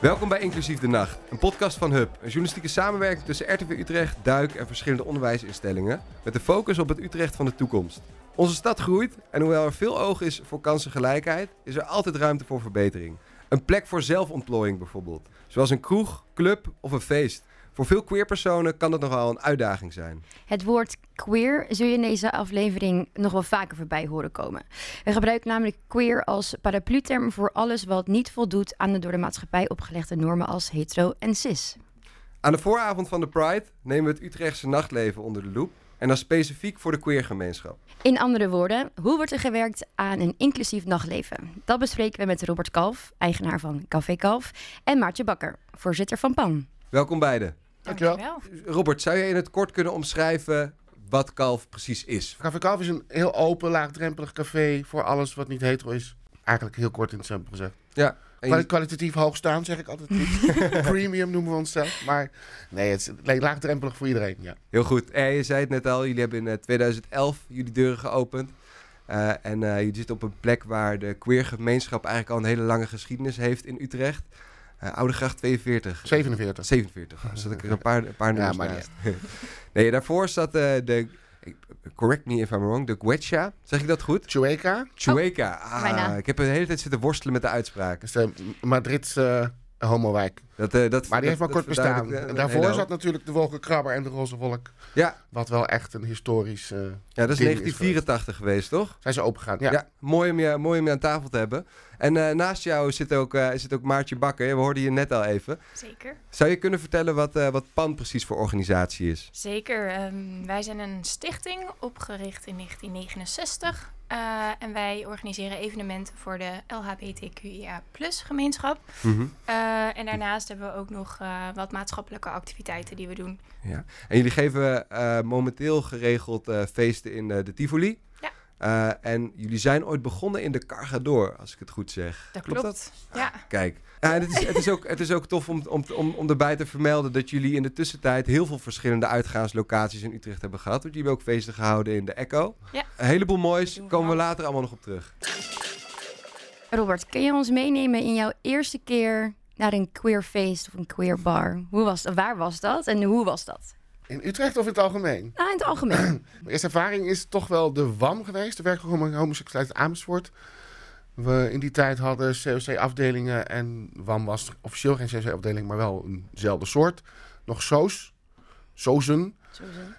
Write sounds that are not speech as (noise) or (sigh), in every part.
Welkom bij Inclusief de Nacht, een podcast van HUB. Een journalistieke samenwerking tussen RTV Utrecht, Duik en verschillende onderwijsinstellingen. Met de focus op het Utrecht van de toekomst. Onze stad groeit en hoewel er veel oog is voor kansengelijkheid, is er altijd ruimte voor verbetering. Een plek voor zelfontplooiing bijvoorbeeld. Zoals een kroeg, club of een feest. Voor veel queerpersonen kan dat nogal een uitdaging zijn. Het woord queer zul je in deze aflevering nog wel vaker voorbij horen komen. We gebruiken namelijk queer als paraplu-term voor alles wat niet voldoet aan de door de maatschappij opgelegde normen als hetero en cis. Aan de vooravond van de Pride nemen we het Utrechtse nachtleven onder de loep. En dan specifiek voor de queergemeenschap. In andere woorden, hoe wordt er gewerkt aan een inclusief nachtleven? Dat bespreken we met Robert Kalf, eigenaar van Café Kalf, en Maartje Bakker, voorzitter van PAN. Welkom beiden. Dankjewel. Robert, zou je in het kort kunnen omschrijven wat Kalf precies is? Café Kalf is een heel open, laagdrempelig café voor alles wat niet hetero is. Eigenlijk heel kort in het simpel gezegd. Ja. en je- Kwali- kwalitatief hoog staan, zeg ik altijd niet. (laughs) Premium noemen we onszelf. Maar nee, het is laagdrempelig voor iedereen. Ja. Heel goed. Eh, je zei het net al, jullie hebben in eh, 2011 jullie deuren geopend. Eh, en eh jullie zitten op een plek waar de queergemeenschap eigenlijk al een hele lange geschiedenis heeft in Utrecht. Eh Oudegracht 42. 47. 47. Dan zat ik er een paar, een paar nummers maar naast. (laughs) nee, daarvoor zat eh, de... Correct me if I'm wrong. De Guecha. Zeg ik dat goed? Chueca. Chueca. Ah, bijna. ik heb de hele tijd zitten worstelen met de uitspraak. Dat de Madridse eh, homowijk. Dat, eh, dat, Maar die heeft maar dat- kort dat bestaan. En daarvoor zat hoop. natuurlijk de wolkenkrabber en de roze wolk. Ja, Wat wel echt een historisch... eh, ja, dat is 1984 geweest, toch? zijn ze opengegaan. Ja. Ja, mooi, om je, mooi om je aan tafel te hebben. En eh, naast jou zit ook, eh, zit ook Maartje Bakker. We hoorden je net al even. Zeker. Zou je kunnen vertellen wat, eh, wat PAN precies voor organisatie is? Zeker. Ehm, wij zijn een stichting opgericht in 1969. eh, en wij organiseren evenementen voor de LHBTQIA gemeenschap. Mhm. Eh, en daarnaast hebben we ook nog eh, wat maatschappelijke activiteiten die we doen. Ja. En jullie geven eh, momenteel geregeld eh, feesten in eh, de Tivoli. Eh, en jullie zijn ooit begonnen in de Cargador, als ik het goed zeg. Dat Klopt klopt. dat? Ja. Kijk, ja, en het, is, het, is ook, het is ook tof om, om, om, om erbij te vermelden dat jullie in de tussentijd heel veel verschillende uitgaanslocaties in Utrecht hebben gehad. Want jullie hebben ook feesten gehouden in de Echo. Ja. Een heleboel moois, komen we later allemaal nog op terug. Robert, kun je ons meenemen in jouw eerste keer naar een queer feest of een queer bar? Hoe was? Waar was dat en hoe was dat? In Utrecht of in het algemeen? Nou, in het algemeen. (clears throat) Mijn eerste ervaring is toch wel de WAM geweest, de werkgroep homoseksualiteit Amersfoort. We in die tijd hadden COC-afdelingen en WAM was officieel geen COC-afdeling, maar wel eenzelfde soort. Nog SOS, SOZen,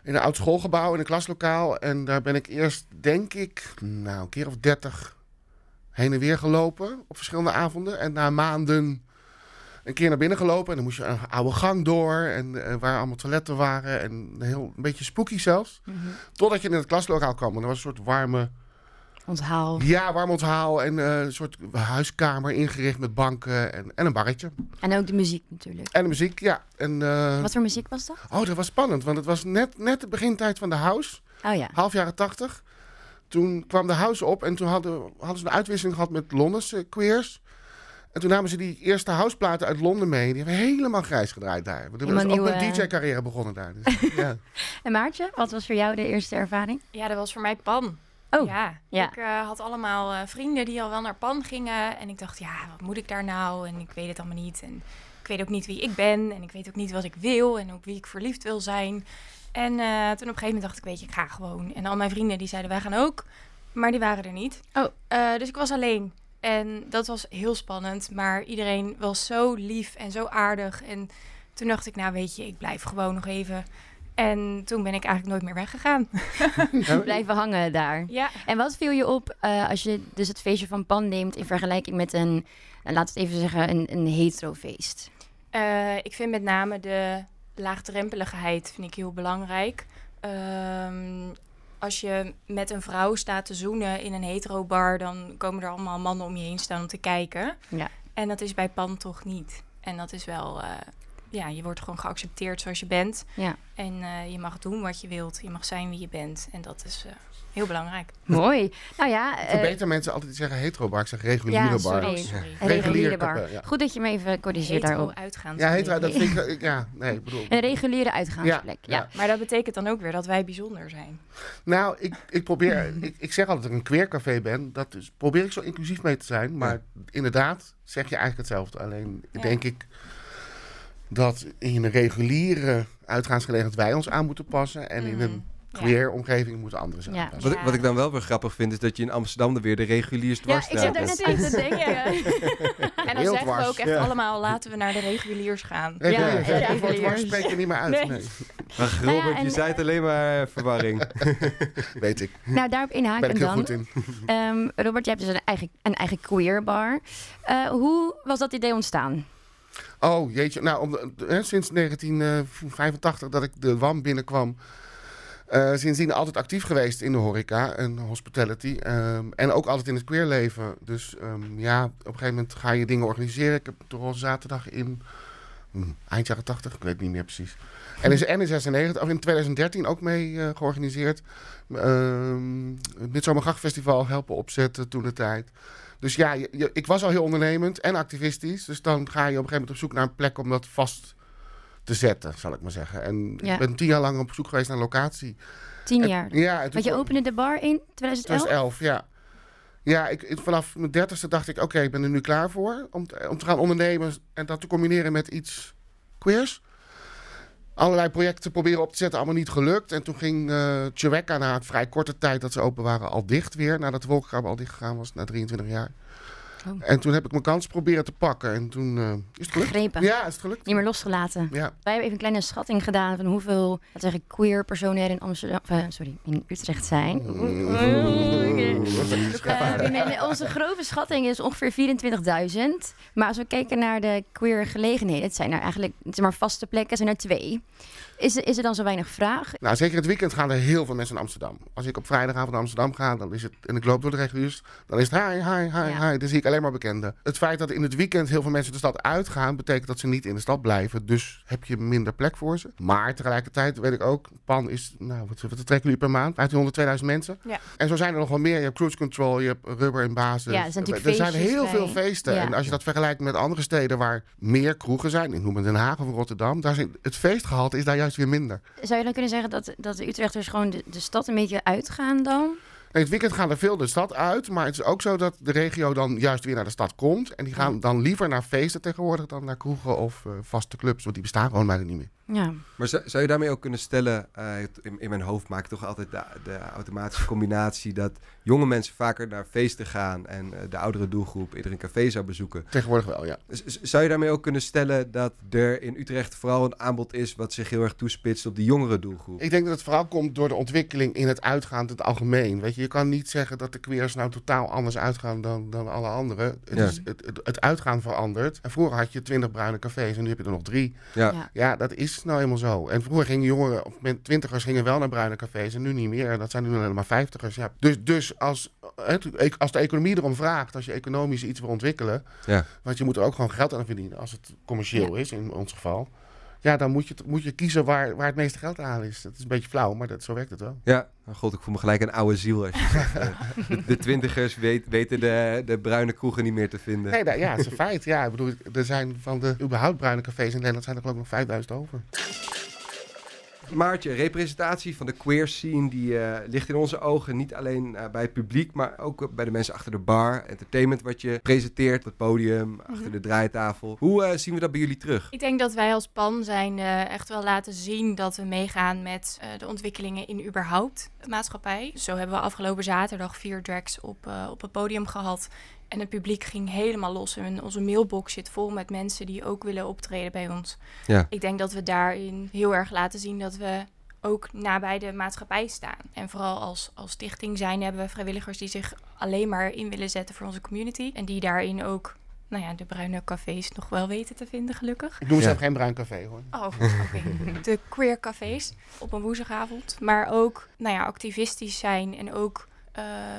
in een oud schoolgebouw, in een klaslokaal. En daar ben ik eerst, denk ik, nou, een keer of dertig heen en weer gelopen op verschillende avonden. En na maanden een keer naar binnen gelopen. En dan moest je een oude gang door. En eh, waar allemaal toiletten waren. En heel, een beetje spooky zelfs. Mhm. Totdat je in het klaslokaal kwam. En er was een soort warme, Onthaal. ja, warm onthaal. En eh, een soort huiskamer ingericht met banken en, en een barretje. En ook de muziek natuurlijk. En de muziek, ja. En, eh, Wat voor muziek was dat? oh, dat was spannend. Want het was net, net de begintijd van de house. Oh ja. half jaren tachtig. Toen kwam de house op en toen hadden, hadden ze een uitwisseling gehad met Londense queers. En toen namen ze die eerste houseplaten uit Londen mee. Die hebben helemaal grijs gedraaid daar. Want er was Helemaal ook een nieuwe- DJ-carrière begonnen daar. Dus, (laughs) ja. En Maartje, wat was voor jou de eerste ervaring? ja, dat was voor mij Pan. Oh, ja. ja. Ik eh, had allemaal eh, vrienden die al wel naar Pan gingen. En ik dacht, ja, wat moet ik daar nou? En ik weet het allemaal niet. En ik weet ook niet wie ik ben. En ik weet ook niet wat ik wil. En ook wie ik verliefd wil zijn. En eh, toen op een gegeven moment dacht ik, weet je, ik ga gewoon. En al mijn vrienden die zeiden, wij gaan ook. Maar die waren er niet. Oh. Eh, dus ik was alleen. En dat was heel spannend. Maar iedereen was zo lief en zo aardig. En toen dacht ik, nou weet je, ik blijf gewoon nog even. En toen ben ik eigenlijk nooit meer weggegaan. (laughs) Blijven hangen daar. Ja. En wat viel je op eh, als je dus het feestje van Pan neemt in vergelijking met een, nou, laten we het even zeggen, een, een hetero feest? Eh, ik vind met name de laagdrempeligheid vind ik heel belangrijk. Ehm, als je met een vrouw staat te zoenen in een hetero bar, dan komen er allemaal mannen om je heen staan om te kijken. Ja. En dat is bij Pan toch niet. En dat is wel, eh, ja, je wordt gewoon geaccepteerd zoals je bent. Ja. En eh, je mag doen wat je wilt. Je mag zijn wie je bent. En dat is eh, heel belangrijk. Mooi. Nou ja, eh, Verbeter mensen altijd zeggen hetero bar. Ik zeg reguliere Ja, bar. sorry. Reguliere bar. Ja. Goed dat je me even corrigeert daarop. uitgaan. Ja, hetero, dat vind ik... Ja, nee, ik bedoel... (laughs) Een reguliere uitgaansplek. Ja. Ja. Maar dat betekent dan ook weer dat wij bijzonder zijn. Nou, ik, ik probeer... (laughs) ik, ik zeg altijd dat ik een queercafé ben. Dat is, probeer ik zo inclusief mee te zijn. Maar inderdaad zeg je eigenlijk hetzelfde. Alleen Ja. denk ik dat in een reguliere uitgaansgelegenheid wij ons aan moeten passen. En in een Ja. queer omgeving moeten anderen Ja. aanpassen. Wat, ik, wat ik dan wel weer grappig vind, is dat je in Amsterdam er weer de reguliers Ja, dwars ik zit daar net aan te (laughs) denken. (laughs) En dan Heel zeggen we ook echt Ja. allemaal, laten we naar de reguliers gaan. Ja, ja, het dwars spreek je niet meer uit. Nee. Nee. Ach, Nou ja, Robert, je zei het alleen maar eh, verwarring. (laughs) Weet ik. Nou, daarop Ben ik heel dan. goed in. Ehm, Robert, je hebt dus een eigen, een eigen queer bar. Eh, hoe was dat idee ontstaan? Oh, jeetje. Nou, hè, sinds 1985 dat ik de WAM binnenkwam... eh, sindsdien altijd actief geweest in de horeca en hospitality. ehm, en ook altijd in het queerleven. Dus ehm, ja, op een gegeven moment ga je dingen organiseren. Ik heb de Roze Zaterdag in hm, eind jaren 80, ik weet niet meer precies. En en in 96, of in 2013 ook mee eh, georganiseerd. Ehm het helpen opzetten toen de tijd. Dus ja, je- je- ik was al heel ondernemend en activistisch. Dus dan ga je op een gegeven moment op zoek naar een plek om dat vast te zetten, zal ik maar zeggen. En Ja. ik ben tien jaar lang op zoek geweest naar een locatie. Tien En- jaar. Ja, en Want je opende de bar in 2011? 2011, ja. Ja, ik, ik- vanaf mijn dertigste dacht ik, oké, ik ben er nu klaar voor om, te- om te gaan ondernemen en dat te combineren met iets queers. Allerlei projecten proberen op te zetten, allemaal niet gelukt. En toen ging eh Chewecca na een vrij korte tijd dat ze open waren al dicht weer. Nadat de al dicht gegaan was, na 23 jaar. Oh. En toen heb ik mijn kans proberen te pakken. En toen eh, is het gelukt. Gegrepen. Ja, is het gelukt. Niet meer losgelaten. Ja. Wij hebben even een kleine schatting gedaan van hoeveel laten we zeggen, queer personen er in Amsterdam, eh, sorry, in Utrecht zijn. Eh, mijn- onze grove schatting is ongeveer 24.000. Maar als we kijken naar de queer gelegenheden, het zijn er eigenlijk zeg maar, vaste plekken, zijn er twee. Is, er- is er dan zo weinig vraag? Nou, zeker het weekend gaan er heel veel mensen naar Amsterdam. Als ik op vrijdagavond naar Amsterdam ga, dan is het, en ik loop door de reguliers, dan is het hi, hi, hi, Ja. hi. Dan zie ik alleen maar bekenden. Het feit dat in het weekend heel veel mensen de stad uitgaan, betekent dat ze niet in de stad blijven. Dus heb je minder plek voor ze. Maar tegelijkertijd weet ik ook, Pan is, nou, wat, wat trekken jullie per maand? 1500, 2000 mensen. Ja. En zo zijn er nog wel meer. Je hebt cruise control, je hebt rubber in basis. Ja, er zijn er zijn heel bij. veel feesten. Ja. En als je dat vergelijkt met andere steden waar meer kroegen zijn, ik noem het Den Haag of Rotterdam, daar zijn, het feestgehalte is daar juist weer minder. Zou je dan kunnen zeggen dat, dat de Utrechters gewoon de, de stad een beetje uitgaan dan? Nee, het weekend gaan er veel de stad uit, maar het is ook zo dat de regio dan juist weer naar de stad komt. En die gaan dan liever naar feesten tegenwoordig dan naar kroegen of eh, vaste clubs, want die bestaan gewoon bijna niet meer. Ja. Maar zou, zou je daarmee ook kunnen stellen, eh, in, in mijn hoofd maak ik toch altijd de, de automatische combinatie dat jonge mensen vaker naar feesten gaan en eh, de oudere doelgroep eerder een café zou bezoeken. Tegenwoordig wel, ja. Z- Zou je daarmee ook kunnen stellen dat er in Utrecht vooral een aanbod is wat zich heel erg toespitst op die jongere doelgroep? Ik denk dat het vooral komt door de ontwikkeling in het uitgaan in het algemeen. Weet je, je kan niet zeggen dat de queers nou totaal anders uitgaan dan, dan alle anderen. Het, Ja. is, het, het, het uitgaan verandert. En vroeger had je twintig bruine cafés en nu heb je er nog drie. Ja. Ja. Ja, dat is nou eenmaal zo. En vroeger gingen jongeren, of twintigers gingen wel naar bruine cafés en nu niet meer. Dat zijn nu alleen maar vijftigers. Ja. Dus, dus als, het, als de economie erom vraagt, als je economisch iets wil ontwikkelen, Ja. want je moet er ook gewoon geld aan verdienen als het commercieel is, in ons geval. Ja, dan moet je, moet je kiezen waar, waar het meeste geld te halen is. Dat is een beetje flauw, maar dat, zo werkt het wel. Ja, oh god, ik voel me gelijk een oude ziel. Als je zegt, eh, de, de twintigers weet, weten de, de bruine kroegen niet meer te vinden. Nee, dat, ja, het is een feit. Ja, ik bedoel, er zijn van de überhaupt bruine cafés in Nederland zijn er geloof ik nog 5000 over. Maartje, representatie van de queer scene die eh, ligt in onze ogen niet alleen eh, bij het publiek, maar ook bij de mensen achter de bar, entertainment wat je presenteert het podium, achter de draaitafel. Hoe eh, zien we dat bij jullie terug? Ik denk dat wij als PAN zijn eh, echt wel laten zien dat we meegaan met eh, de ontwikkelingen in überhaupt de maatschappij. Zo hebben we afgelopen zaterdag vier drags op, eh, op het podium gehad. En het publiek ging helemaal los. En onze mailbox zit vol met mensen die ook willen optreden bij ons. Ja. Ik denk dat we daarin heel erg laten zien dat we ook nabij de maatschappij staan. En vooral als, als stichting zijn hebben we vrijwilligers die zich alleen maar in willen zetten voor onze community. En die daarin ook nou ja, de bruine cafés nog wel weten te vinden, gelukkig. Ik noem Ja. zelf geen bruin café hoor. Oh, oké. (laughs) De queer cafés op een woensdagavond. Maar ook nou ja, activistisch zijn en ook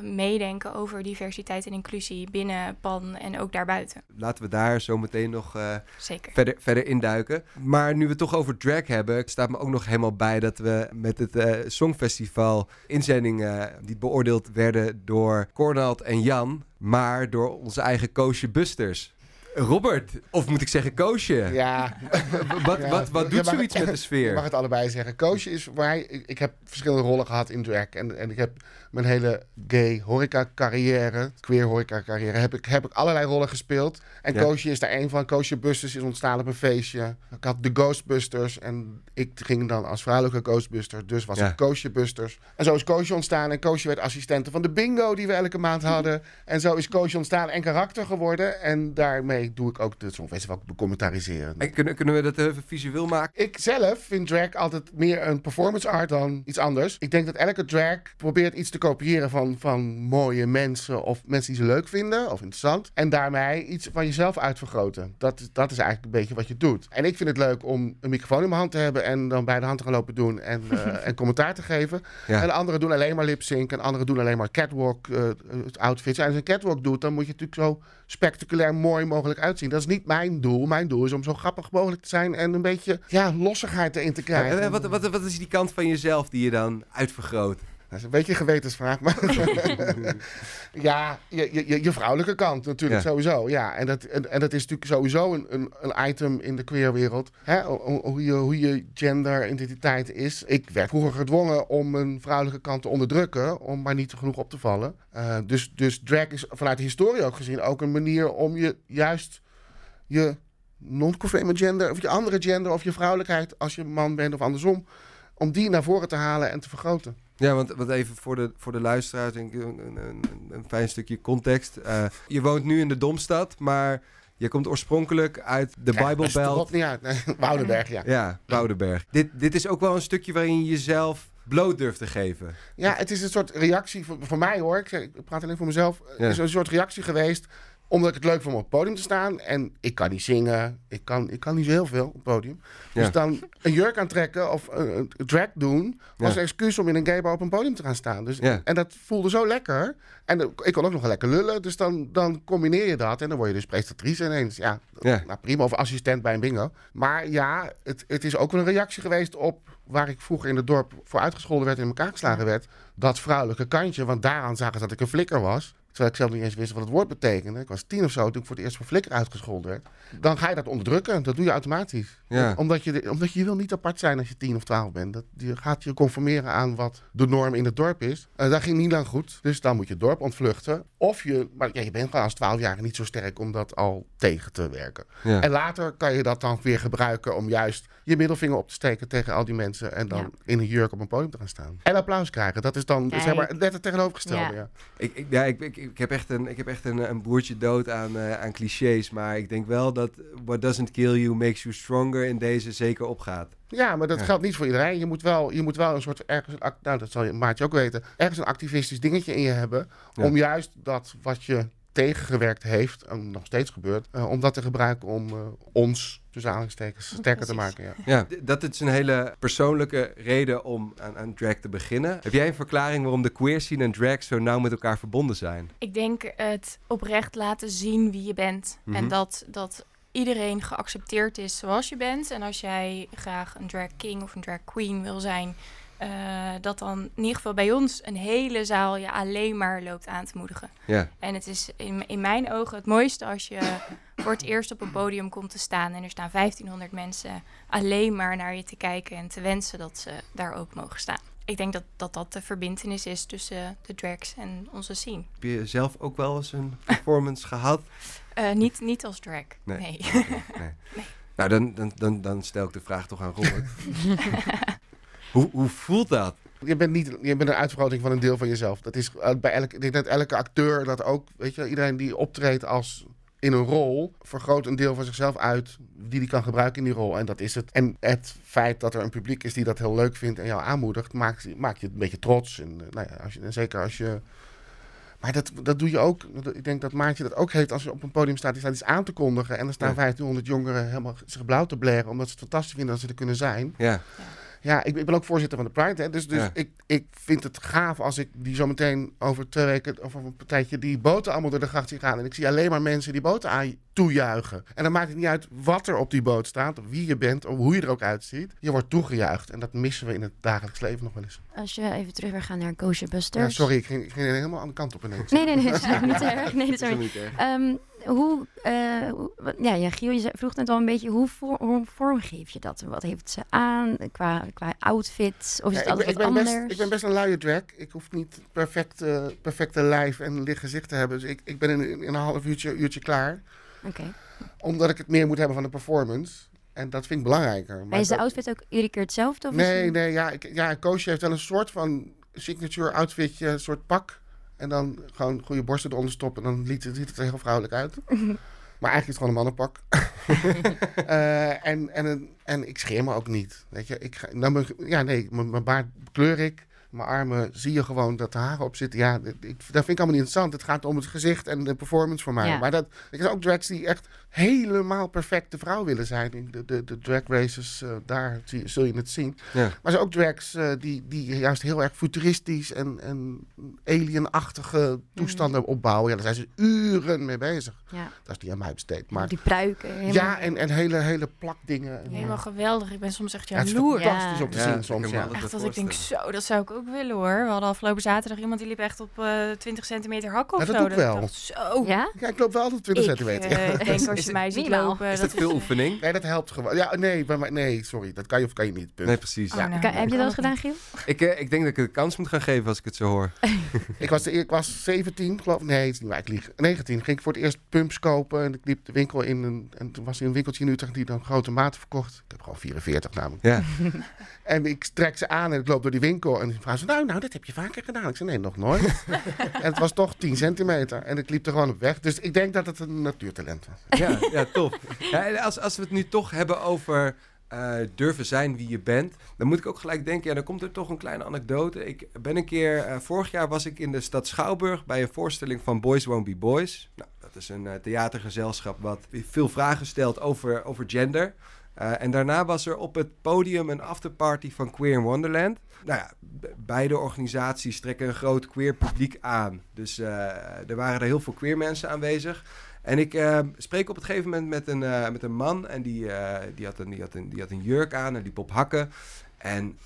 meedenken over diversiteit en inclusie binnen PAN en ook daarbuiten. Laten we daar zo meteen nog uh, Zeker. verder, verder induiken. Maar nu we het toch over drag hebben, staat me ook nog helemaal bij dat we met het uh, Songfestival inzendingen die beoordeeld werden door Cornald en Jan, maar door onze eigen Koosje Busters. Robert, of moet ik zeggen Koosje? Ja. (laughs) wat, ja. wat, wat doet zoiets met de sfeer? Ik mag het allebei zeggen. Koosje is waar ik, ik heb verschillende rollen gehad in drag. En, en ik heb mijn hele gay horeca carrière, queer horeca carrière, heb ik, heb ik allerlei rollen gespeeld. En ja. Koosje is daar een van. Koosje Busters is ontstaan op een feestje. Ik had de Ghostbusters en ik ging dan als vrouwelijke Ghostbuster. Dus was ja. het Koosje Busters. En zo is Koosje ontstaan. En Koosje werd assistente van de bingo die we elke maand hadden. En zo is Koosje ontstaan en karakter geworden. En daarmee doe ik ook het Songfestival becommentaliseren. En kunnen, kunnen we dat even visueel maken? Ik zelf vind drag altijd meer een performance art dan iets anders. Ik denk dat elke drag probeert iets te kopiëren van, van mooie mensen of mensen die ze leuk vinden of interessant. En daarmee iets van jezelf uitvergroten. Dat, dat is eigenlijk een beetje wat je doet. En ik vind het leuk om een microfoon in mijn hand te hebben en dan bij de hand te gaan lopen doen en, uh, (laughs) en commentaar te geven. Ja. En anderen doen alleen maar lip sync en anderen doen alleen maar catwalk uh, outfits. En als je een catwalk doet, dan moet je natuurlijk zo spectaculair mooi mogelijk uitzien. Dat is niet mijn doel. Mijn doel is om zo grappig mogelijk te zijn en een beetje ja, lossigheid erin te krijgen. Ja, wat, wat, wat is die kant van jezelf die je dan uitvergroot? Dat is een beetje een gewetensvraag, maar (laughs) ja, je, je, je, vrouwelijke kant natuurlijk ja. sowieso. Ja, en dat, en, en, dat is natuurlijk sowieso een, een, een item in de queerwereld. Hè? Hoe, je, hoe je genderidentiteit is. Ik werd vroeger gedwongen om mijn vrouwelijke kant te onderdrukken, om maar niet genoeg op te vallen. Uh, dus, dus drag is vanuit de historie ook gezien ook een manier om je juist je non-conforme gender of je andere gender of je vrouwelijkheid als je man bent of andersom, om die naar voren te halen en te vergroten. Ja, want wat even voor de, voor de luisteraars, denk ik, een, een, een fijn stukje context. Uh, je woont nu in de Domstad, maar je komt oorspronkelijk uit de ja, Bible Belt. niet uit. Nee, Woudenberg, ja. Ja, Woudenberg. Dit, dit is ook wel een stukje waarin je jezelf bloot durft te geven. Ja, het is een soort reactie, voor, voor mij hoor, ik, ik praat alleen voor mezelf, ja. is een soort reactie geweest omdat ik het leuk vond om op het podium te staan. En ik kan niet zingen. Ik kan, ik kan niet zo heel veel op het podium. Ja. Dus dan een jurk aantrekken of een, drag doen... was een excuus om in een gaybar op een podium te gaan staan. Dus. En dat voelde zo lekker. En ik kon ook nog wel lekker lullen. Dus dan, dan combineer je dat. En dan word je dus presentatrice ineens. Ja, Nou, prima. Of assistent bij een bingo. Maar ja, het, het is ook wel een reactie geweest op... waar ik vroeger in het dorp voor uitgescholden werd... en in elkaar geslagen werd. Dat vrouwelijke kantje. Want daaraan zagen ze dat ik een flikker was. Terwijl ik zelf niet eens wist wat het woord betekende. Ik was tien of zo toen ik voor het eerst voor flikker uitgescholden werd. Dan ga je dat onderdrukken. Dat doe je automatisch. Ja. Omdat, je, omdat je wil niet apart zijn als je tien of twaalf bent. Dat, je gaat je conformeren aan wat de norm in het dorp is. Uh, dat ging niet lang goed. Dus dan moet je het dorp ontvluchten. Of je... Maar ja, je bent gewoon als twaalfjarige niet zo sterk om dat al tegen te werken. Ja. En later kan je dat dan weer gebruiken om juist je middelvinger op te steken tegen al die mensen. En dan Ja. in een jurk op een podium te gaan staan. En applaus krijgen. Dat is dan Kijk. zeg maar, net het tegenovergestelde. Ja. Ja. Ik, ik, ja, ik, ik, ik heb echt een, ik heb echt een, een boertje dood aan, eh, aan clichés. Maar ik denk wel dat what doesn't kill you makes you stronger in deze zeker opgaat. Ja, maar dat Ja. geldt niet voor iedereen. Je moet wel, je moet wel een soort ergens, nou dat zal je Maartje ook weten, ergens een activistisch dingetje in je hebben. Ja. Om juist dat wat je tegengewerkt heeft, en nog steeds gebeurt, eh, om dat te gebruiken om eh, ons, tussen aanhalingstekens, sterker te maken. Ja. Dat is een hele persoonlijke reden om aan, aan drag te beginnen. Heb jij een verklaring waarom de queer scene en drag zo nauw met elkaar verbonden zijn? Ik denk het oprecht laten zien wie je bent. Mhm. En dat, dat iedereen geaccepteerd is zoals je bent. En als jij graag een drag king of een drag queen wil zijn... eh, dat dan in ieder geval bij ons een hele zaal je alleen maar loopt aan te moedigen. Ja, En het is in, in mijn ogen het mooiste als je voor het eerst op een podium komt te staan... en er staan 1500 mensen alleen maar naar je te kijken... en te wensen dat ze daar ook mogen staan. Ik denk dat dat, dat de verbindenis is tussen de drags en onze scene. heb je zelf ook wel eens een (laughs) performance gehad? Eh, niet, niet als drag. Nee. Nee. (laughs) Nee. Nou, dan, dan, dan, dan stel ik de vraag toch aan Robert. (laughs) hoe, hoe voelt dat? Je bent, niet, je bent een uitvergroting van een deel van jezelf. Dat is eh, bij elke, ik denk dat elke acteur dat ook, weet je, iedereen die optreedt als in een rol, vergroot een deel van zichzelf uit die hij kan gebruiken in die rol. En dat is het. En het feit dat er een publiek is die dat heel leuk vindt en jou aanmoedigt, maakt, maakt je een beetje trots. En, eh, nou ja, als je, en zeker als je. Maar dat, dat doe je ook. Ik denk dat Maartje dat ook heeft als je op een podium staat. Die staat iets aan te kondigen. En er staan Ja. 1500 jongeren helemaal zich blauw te blaren. Omdat ze het fantastisch vinden dat ze er kunnen zijn. Ja, Ja, ik, ik ben ook voorzitter van de Pride. Hè, dus dus Ja. ik, ik vind het gaaf als ik die zometeen over twee weken of over een partijtje die boten allemaal door de gracht zie gaan. En ik zie alleen maar mensen die boten aan toejuichen. En dan maakt het niet uit wat er op die boot staat, of wie je bent, of hoe je er ook uitziet. Je wordt toegejuicht. En dat missen we in het dagelijks leven nog wel eens. Als je even terug weer gaat naar Kosher Ja, Busters. sorry, ik ging, ik ging helemaal aan de kant op ineens. Nee, nee, nee, dat is (laughs) niet erg. Nee, dat is Dat is helemaal niet erg. Ehm, hoe, wat- ja, ja, Giel, je vroeg net al een beetje, hoe, voor, hoe vormgeef je dat? Wat heeft ze aan qua, qua outfits? Of is Ja, het ik, altijd ben, ik, wat ben anders? best, ik ben best een luie drag. Ik hoef niet perfect, eh, perfecte lijf en licht gezicht te hebben. Dus ik, ik ben in, in een half uurtje, uurtje klaar. Oké. Omdat ik het meer moet hebben van de performance. En dat vind ik belangrijker. Maar Maar is de dat- outfit ook iedere keer hetzelfde? Of Nee, nee, ja, ik, ja, Koosje heeft wel een soort van signature outfitje, een soort pak. En dan gewoon goede borsten eronder stoppen. En dan ziet het, ziet het er heel vrouwelijk uit. (laughs) maar eigenlijk is het gewoon een mannenpak. (laughs) Eh, en, en, en ik scheer me ook niet. Weet je, ik ga, dan ben ik- ja, nee, mijn mijn baard kleur ik. Mijn armen zie je gewoon dat de haren op zitten. Ja, ik, dat vind ik allemaal niet interessant. Het gaat om het gezicht en de performance voor mij. Ja. Maar dat, er zijn ook drags die echt helemaal perfecte vrouw willen zijn. In de, de, de drag races, eh, daar zie, zul je het zien. Ja. Maar er zijn ook drags eh, die, die juist heel erg futuristisch en, en alienachtige toestanden opbouwen. Ja, daar zijn ze uren mee bezig. Ja, Dat is niet aan mij besteed. Maar die pruiken. helemaal- ja, en, en hele, hele plakdingen. En, Helemaal geweldig. Ik ben soms echt ja, het is jaloers. fantastisch Ja. om te Ja, zien ik soms. Ja. Echt dat ik denk, zo, dat zou ik ook willen hoor. We hadden afgelopen zaterdag iemand die liep echt op eh 20 centimeter hakken of Ja, dat zo. doe ik wel. zo. Ja? ja, ik loop wel altijd 20 ik centimeter. eh, Ja. denk (laughs) als Je mij ziet minimaal? lopen. Is dat veel oefening? Nee, dat helpt gewoon. Ja, nee, bij mij- nee, sorry. Dat kan je of kan je niet. Punt. Nee, precies. Oh, nou, Kan- heb je dat eens gedaan, Giel? Ik, eh, ik denk dat ik het de kans moet gaan geven als ik het zo hoor. (laughs) Ik was, de, ik was 17, geloof ik. Nee, het is niet waar. Ik lieg. 19. Ging ik voor het eerst pumps kopen. En ik liep de winkel in. En, en toen was er een winkeltje in Utrecht die dan grote maten verkocht. Ik heb gewoon 44 namelijk. Ja. (laughs) En ik trek ze aan en ik loop door die winkel. En die vragen ze, nou, nou, dat heb je vaker gedaan. Ik zei, nee, nog nooit. (laughs) en het was toch 10 centimeter. En ik liep er gewoon op weg. Dus ik denk dat het een natuurtalent was. Ja, ja tof. Als, als we het nu toch hebben over eh, durven zijn wie je bent, dan moet ik ook gelijk denken, ja, dan komt er toch een kleine anekdote. Ik ben een keer, eh, vorig jaar was ik in de stad Schouwburg bij een voorstelling van Boys Won't Be Boys. Nou, dat is een eh, theatergezelschap wat veel vragen stelt over, over gender. En daarna was er op het podium een afterparty van Queer in Wonderland. Nou ja, be- beide organisaties trekken een groot queer publiek aan. Dus er waren er heel veel queer mensen aanwezig. En ik eh, spreek op het gegeven moment met een, eh, met een man en die, eh, die, had een, die, had een, die had een jurk aan en liep op hakken. En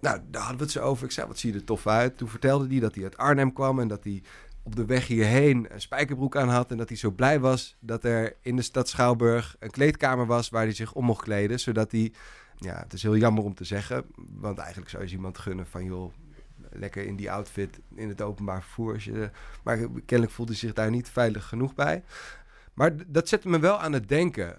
nou, daar hadden we het zo over. Ik zei, wat zie je er tof uit. Toen vertelde hij dat hij uit Arnhem kwam en dat hij op de weg hierheen een spijkerbroek aan had. En dat hij zo blij was dat er in de stad Schouwburg een kleedkamer was waar hij zich om mocht kleden. Zodat hij, ja, het is heel jammer om te zeggen, want eigenlijk zou je iemand gunnen van joh, lekker in die outfit in het openbaar vervoer. Maar kennelijk voelde hij zich daar niet veilig genoeg bij. Maar dat zette me wel aan het denken.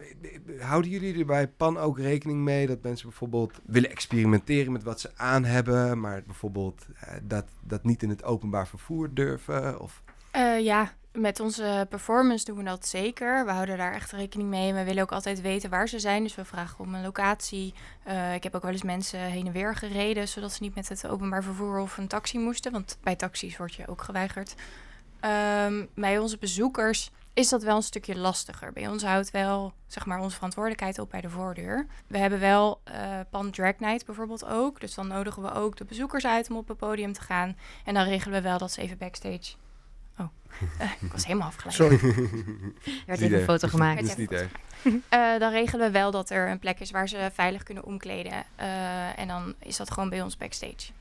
Houden jullie er bij PAN ook rekening mee dat mensen bijvoorbeeld willen experimenteren met wat ze aan hebben, maar bijvoorbeeld eh, dat, dat niet in het openbaar vervoer durven? Of... Eh, ja, met onze performance doen we dat zeker. We houden daar echt rekening mee. We willen ook altijd weten waar ze zijn. Dus we vragen om een locatie. Eh, ik heb ook wel eens mensen heen en weer gereden, zodat ze niet met het openbaar vervoer of een taxi moesten. Want bij taxis word je ook geweigerd. Ehm, bij onze bezoekers is dat wel een stukje lastiger. Bij ons houdt wel zeg maar, onze verantwoordelijkheid op bij de voordeur. We hebben wel eh Pan Drag Night bijvoorbeeld ook. Dus dan nodigen we ook de bezoekers uit om op het podium te gaan. En dan regelen we wel dat ze even backstage. Oh, (laughs) eh, ik was helemaal afgeleid. Sorry. (laughs) Er werd Niet even een foto gemaakt. Dat is niet erg. Eh, dan regelen we wel dat er een plek is waar ze veilig kunnen omkleden. Eh, en dan is dat gewoon bij ons backstage.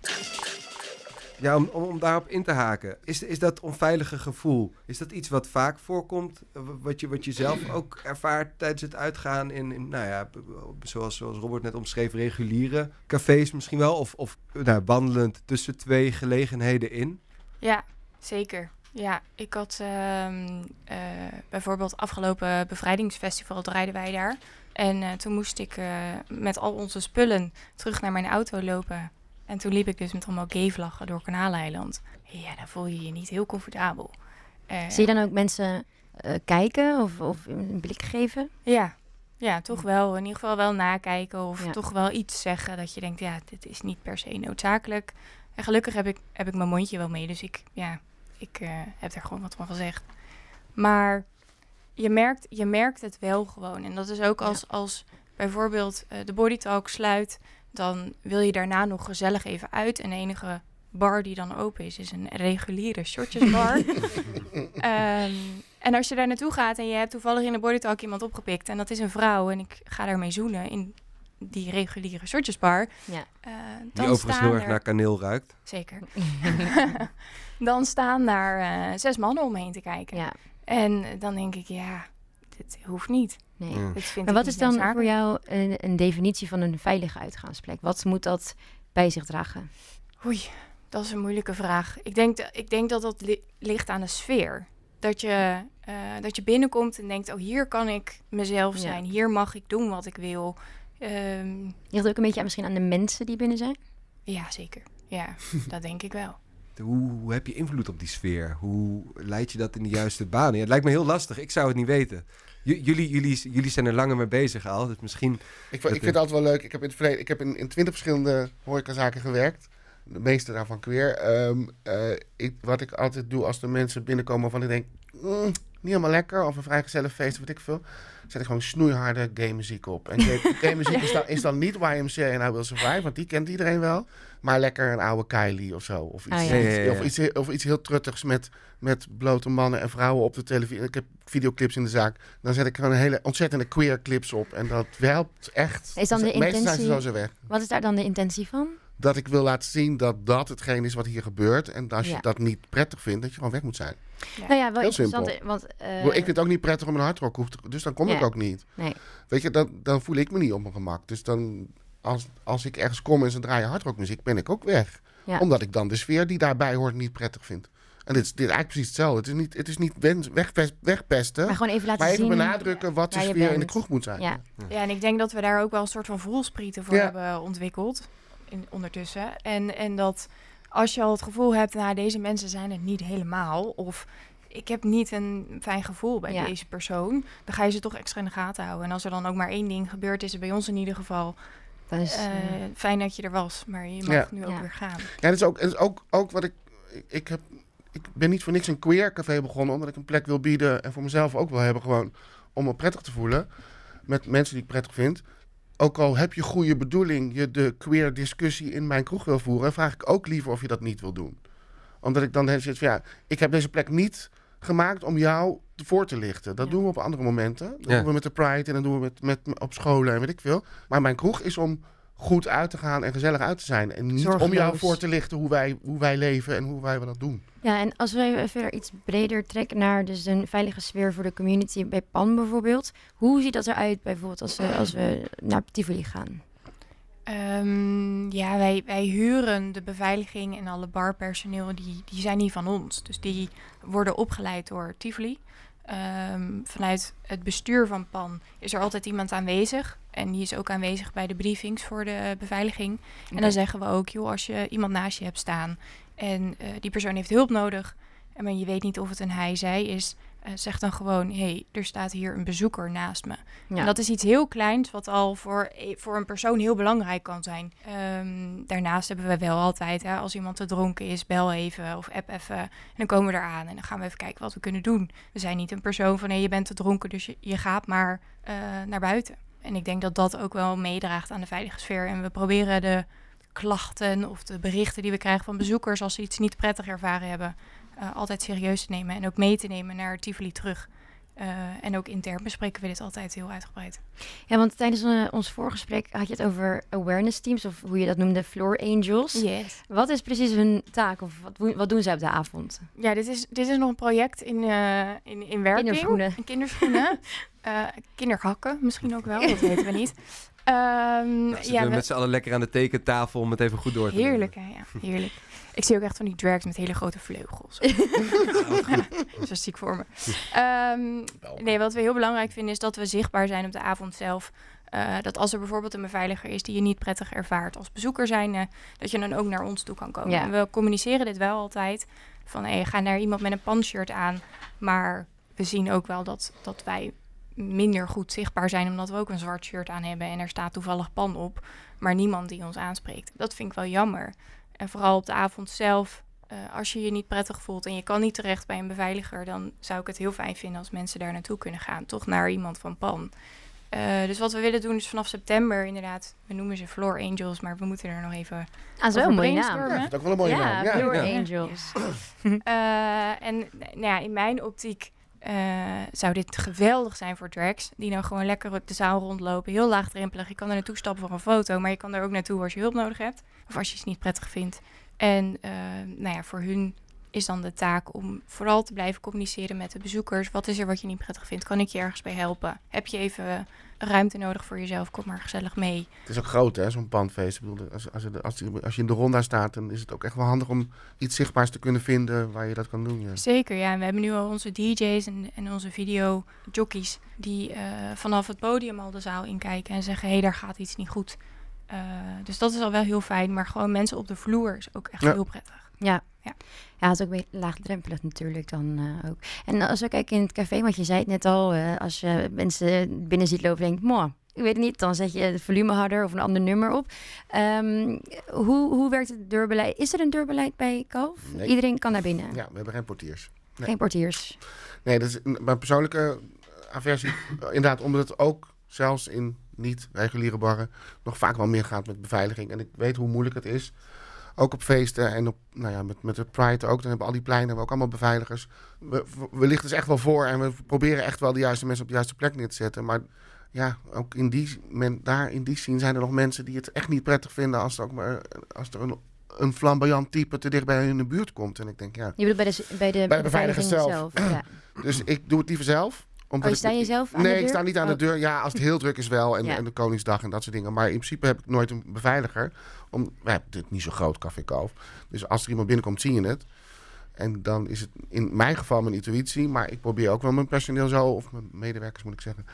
Ja, om, om, om daarop in te haken. Is, is dat onveilige gevoel, is dat iets wat vaak voorkomt? eh, Wat je, wat je zelf (clears throat) ook ervaart tijdens het uitgaan in, in nou ja, zoals, zoals Robert net omschreef, reguliere cafés misschien wel? Of, of nou, wandelend tussen twee gelegenheden in? Ja, zeker. Ja, ik had ehm, eh, bijvoorbeeld afgelopen bevrijdingsfestival draaiden wij daar. En eh, toen moest ik eh, met al onze spullen terug naar mijn auto lopen. En toen liep ik dus met allemaal gay-vlaggen door Kanaaleiland. Ja, dan voel je je niet heel comfortabel. Eh, Zie je dan ook mensen eh, kijken of, of een blik geven? Ja, ja, toch wel. In ieder geval wel nakijken of Ja. toch wel iets zeggen dat je denkt, ja, dit is niet per se noodzakelijk. En gelukkig heb ik, heb ik mijn mondje wel mee, dus ik, ja, ik eh, heb er gewoon wat van gezegd. Maar je merkt, je merkt het wel gewoon. En dat is ook Ja. als, als bijvoorbeeld de Body Talk sluit, dan wil je daarna nog gezellig even uit. En de enige bar die dan open is, is een reguliere shortjesbar. (laughs) Ehm, en als je daar naartoe gaat en je hebt toevallig in de bodytalk iemand opgepikt... en dat is een vrouw en ik ga daarmee zoenen in die reguliere shortjesbar... Ja. eh, Die overigens staan heel erg er- naar kaneel ruikt. Zeker. (laughs) dan staan daar eh, zes mannen omheen te kijken. ja, En dan denk ik, ja, dit hoeft niet. Nee. Ja. Dit vind Maar ik wat is dan voor jou een, een definitie van een veilige uitgaansplek? Wat moet dat bij zich dragen? Oei, dat is een moeilijke vraag. Ik denk, dat- ik denk dat dat li- ligt aan de sfeer. Dat je, eh, dat je binnenkomt en denkt, oh hier kan ik mezelf Ja. zijn. Hier mag ik doen wat ik wil. Ehm, Ligt ook een beetje aan, misschien aan de mensen die binnen zijn? ja, zeker. Ja, (laughs) dat denk ik wel. Hoe, hoe heb je invloed op die sfeer? Hoe leid je dat in de juiste banen? Ja, het lijkt me heel lastig. Ik zou het niet weten. Jullie, jullie, jullie zijn er langer mee bezig al. Dus misschien... Ik, ik vind het altijd wel leuk. Ik heb in het verleden, ik heb in, in 20 verschillende horecazaken gewerkt. De meeste daarvan queer. Ehm, eh, ik, wat ik altijd doe als de mensen binnenkomen waarvan ik denk... "Mm, niet helemaal lekker. Of een vrijgezellig feest, weet ik veel. Zet ik gewoon snoeiharde gay muziek op. En gay (laughs) muziek is, dan, is dan niet YMCA en I Will Survive. Want die kent iedereen wel. Maar lekker een oude Kylie of zo. Of iets, Ah, ja. Ja, ja, ja. Of iets, heel- of iets heel truttigs met, met blote mannen en vrouwen op de televisie. Ik heb videoclips in de zaak. Dan zet ik gewoon hele ontzettende queer clips op. En dat helpt echt. Is dan de Meestal zijn ze zo zo weg. Wat is daar dan de intentie van? Dat ik wil laten zien dat dat hetgeen is wat hier gebeurt. En als je dat niet prettig vindt, dat je gewoon weg moet zijn. Ja. Nou ja, wel Heel interessant. simpel. Want, eh, ik vind het ook niet prettig om een hardrock hoeft, te- dus dan kom ik ook niet. Nee. Weet je, dan, dan voel ik me niet op mijn gemak. Dus dan, als, als ik ergens kom en ze draaien hardrockmuziek, ben ik ook weg. Ja. Omdat ik dan de sfeer die daarbij hoort niet prettig vind. En dit is, dit is eigenlijk precies hetzelfde. Het is niet, het is niet wens- wegpest- wegpesten, Maar gewoon even laten maar even zien. benadrukken wat de sfeer in de kroeg moet zijn. Ja. Ja, en ik denk dat we daar ook wel een soort van voelsprieten voor Ja. hebben ontwikkeld in, ondertussen. En, en dat als je al het gevoel hebt, nou, deze mensen zijn het niet helemaal. Of ik heb niet een fijn gevoel bij Ja. deze persoon. Dan ga je ze toch extra in de gaten houden. En als er dan ook maar één ding gebeurt, is het bij ons in ieder geval Dat is, eh, fijn dat je er was. Maar je mag Ja. nu ook Ja. weer gaan. Ja, dat is ook, dat is ook, ook wat ik, ik- ik heb. Ik ben niet voor niks een queer café begonnen, omdat ik een plek wil bieden en voor mezelf ook wil hebben, gewoon om me prettig te voelen met mensen die ik prettig vind. Ook al heb je goede bedoeling, je de queer discussie in mijn kroeg wil voeren, vraag ik ook liever of je dat niet wil doen. Omdat ik dan heb zoiets van ja, ik heb deze plek niet gemaakt om jou te voor te lichten. Dat Ja. doen we op andere momenten. Dat Ja. doen we met de Pride en dan doen we met, met op scholen en weet ik veel. Maar mijn kroeg is om goed uit te gaan en gezellig uit te zijn. En niet om jou voor te lichten hoe wij, hoe wij leven en hoe wij dat doen. Ja, en als we verder iets breder trekken naar dus een veilige sfeer voor de community bij PAN bijvoorbeeld. Hoe ziet dat eruit bijvoorbeeld als we, als we naar Tivoli gaan? Ehm, ja, wij, wij huren de beveiliging en alle barpersoneel, die, die zijn niet van ons. Dus die worden opgeleid door Tivoli. Ehm, vanuit het bestuur van PAN is er altijd iemand aanwezig. En die is ook aanwezig bij de briefings voor de beveiliging. En dan zeggen we ook, joh, als je iemand naast je hebt staan en eh, die persoon heeft hulp nodig, maar je weet niet of het een hij, zij is, eh, zeg dan gewoon, hé, hey, er staat hier een bezoeker naast me. Ja. En dat is iets heel kleins, wat al voor, e- voor een persoon heel belangrijk kan zijn. Ehm, daarnaast hebben we wel altijd, hè, als iemand te dronken is, bel even of app even. En dan komen we eraan en dan gaan we even kijken wat we kunnen doen. We zijn niet een persoon van, hé, je bent te dronken, dus je, je gaat maar eh, naar buiten. En ik denk dat dat ook wel meedraagt aan de veilige sfeer. En we proberen de klachten of de berichten die we krijgen van bezoekers als ze iets niet prettig ervaren hebben, eh, altijd serieus te nemen en ook mee te nemen naar Tivoli terug. Eh, en ook intern bespreken we dit altijd heel uitgebreid. Ja, want tijdens eh, ons voorgesprek had je het over awareness teams, of hoe je dat noemde, floor angels. Yes. Wat is precies hun taak, of wat, doen- wat doen zij op de avond? Ja, dit is, dit is nog een project in, eh in, in werking. Kinderschoenen. In kinderschoenen. (laughs) Eh, kinderhakken misschien ook wel, dat weten we niet. (laughs) Ehm, Ja, ja, we we- met z'n allen lekker aan de tekentafel om het even goed door te nemen. heerlijk hè, ja, heerlijk. (laughs) Ik zie ook echt van die drags met hele grote vleugels. (laughs) Zo ziek voor me. Ehm, nee, wat we heel belangrijk vinden is dat we zichtbaar zijn op de avond zelf. Eh, dat als er bijvoorbeeld een beveiliger is die je niet prettig ervaart als bezoeker zijn, dat je dan ook naar ons toe kan komen. Ja. En we communiceren dit wel altijd. Van hey, ga naar iemand met een panshirt aan. Maar we zien ook wel dat, dat wij minder goed zichtbaar zijn omdat we ook een zwart shirt aan hebben en er staat toevallig pan op, maar niemand die ons aanspreekt. Dat vind ik wel jammer. En vooral op de avond zelf, eh, als je je niet prettig voelt en je kan niet terecht bij een beveiliger, dan zou ik het heel fijn vinden als mensen daar naartoe kunnen gaan. Toch naar iemand van PAN. Eh, dus wat we willen doen is vanaf september inderdaad, we noemen ze Floor Angels, maar we moeten er nog even Ah, dat is over mooie naam. vind het ook wel een mooie ja, naam. Ja, ja. Angels. Eh, en nou ja, in mijn optiek eh, zou dit geweldig zijn voor drags. Die nou gewoon lekker de zaal rondlopen. Heel laagdrempelig. Je kan er naartoe stappen voor een foto. Maar je kan er ook naartoe als je hulp nodig hebt. Of als je het niet prettig vindt. En eh, nou ja, voor hun is dan de taak om vooral te blijven communiceren met de bezoekers. Wat is er wat je niet prettig vindt? Kan ik je ergens bij helpen? Heb je even ruimte nodig voor jezelf? Kom maar gezellig mee. Het is ook groot, hè, zo'n pandfeest. Ik bedoel, als, als, als, je- als je in de ronda staat, dan is het ook echt wel handig om iets zichtbaars te kunnen vinden waar je dat kan doen. Ja. Zeker, ja. En we hebben nu al onze DJ's en, en onze videojockeys die eh, vanaf het podium al de zaal inkijken en zeggen: hé, hey, daar gaat iets niet goed. Eh, dus dat is al wel heel fijn. Maar gewoon mensen op de vloer is ook echt Ja. heel prettig. Ja. Ja. Ja, het is ook weer laagdrempelig natuurlijk dan eh, ook. En als we kijken in het café, want je zei het net al, eh, als je mensen binnen ziet lopen en denkt, mooi, ik weet het niet, dan zet je het volume harder of een ander nummer op. Ehm, hoe, hoe werkt het deurbeleid? Is er een deurbeleid bij Kalf? Nee. Iedereen kan naar binnen, ja, we hebben geen portiers. nee. geen portiers. Nee, dat is mijn persoonlijke aversie. Eh, Inderdaad, omdat het ook zelfs in niet-reguliere barren nog vaak wel meer gaat met beveiliging. En ik weet hoe moeilijk het is. Ook op feesten en op, nou ja, met, met het Pride ook. Dan hebben al die pleinen hebben we ook allemaal beveiligers. We, we lichten dus echt wel voor en we proberen echt wel de juiste mensen op de juiste plek neer te zetten. Maar ja, ook in die, men, daar in die scene zijn er nog mensen die het echt niet prettig vinden als er, ook maar, als er een, een flamboyant type te dicht bij hun in de buurt komt. En ik denk, ja. Je bedoelt bij de, bij de, Bij de beveiliging zelf. Ja. (clears throat) Dus ik doe het liever zelf. Omdat Oh, sta je zelf aan nee, de deur? ik sta niet aan de Oh. deur. Ja, als het heel druk is wel. En, Ja. en de Koningsdag en dat soort dingen. Maar in principe heb ik nooit een beveiliger. Om, wij hebben dit niet zo groot, Café Kalf. Dus als er iemand binnenkomt, zie je het. En dan is het in mijn geval mijn intuïtie. Maar ik probeer ook wel mijn personeel zo, of mijn medewerkers moet ik zeggen,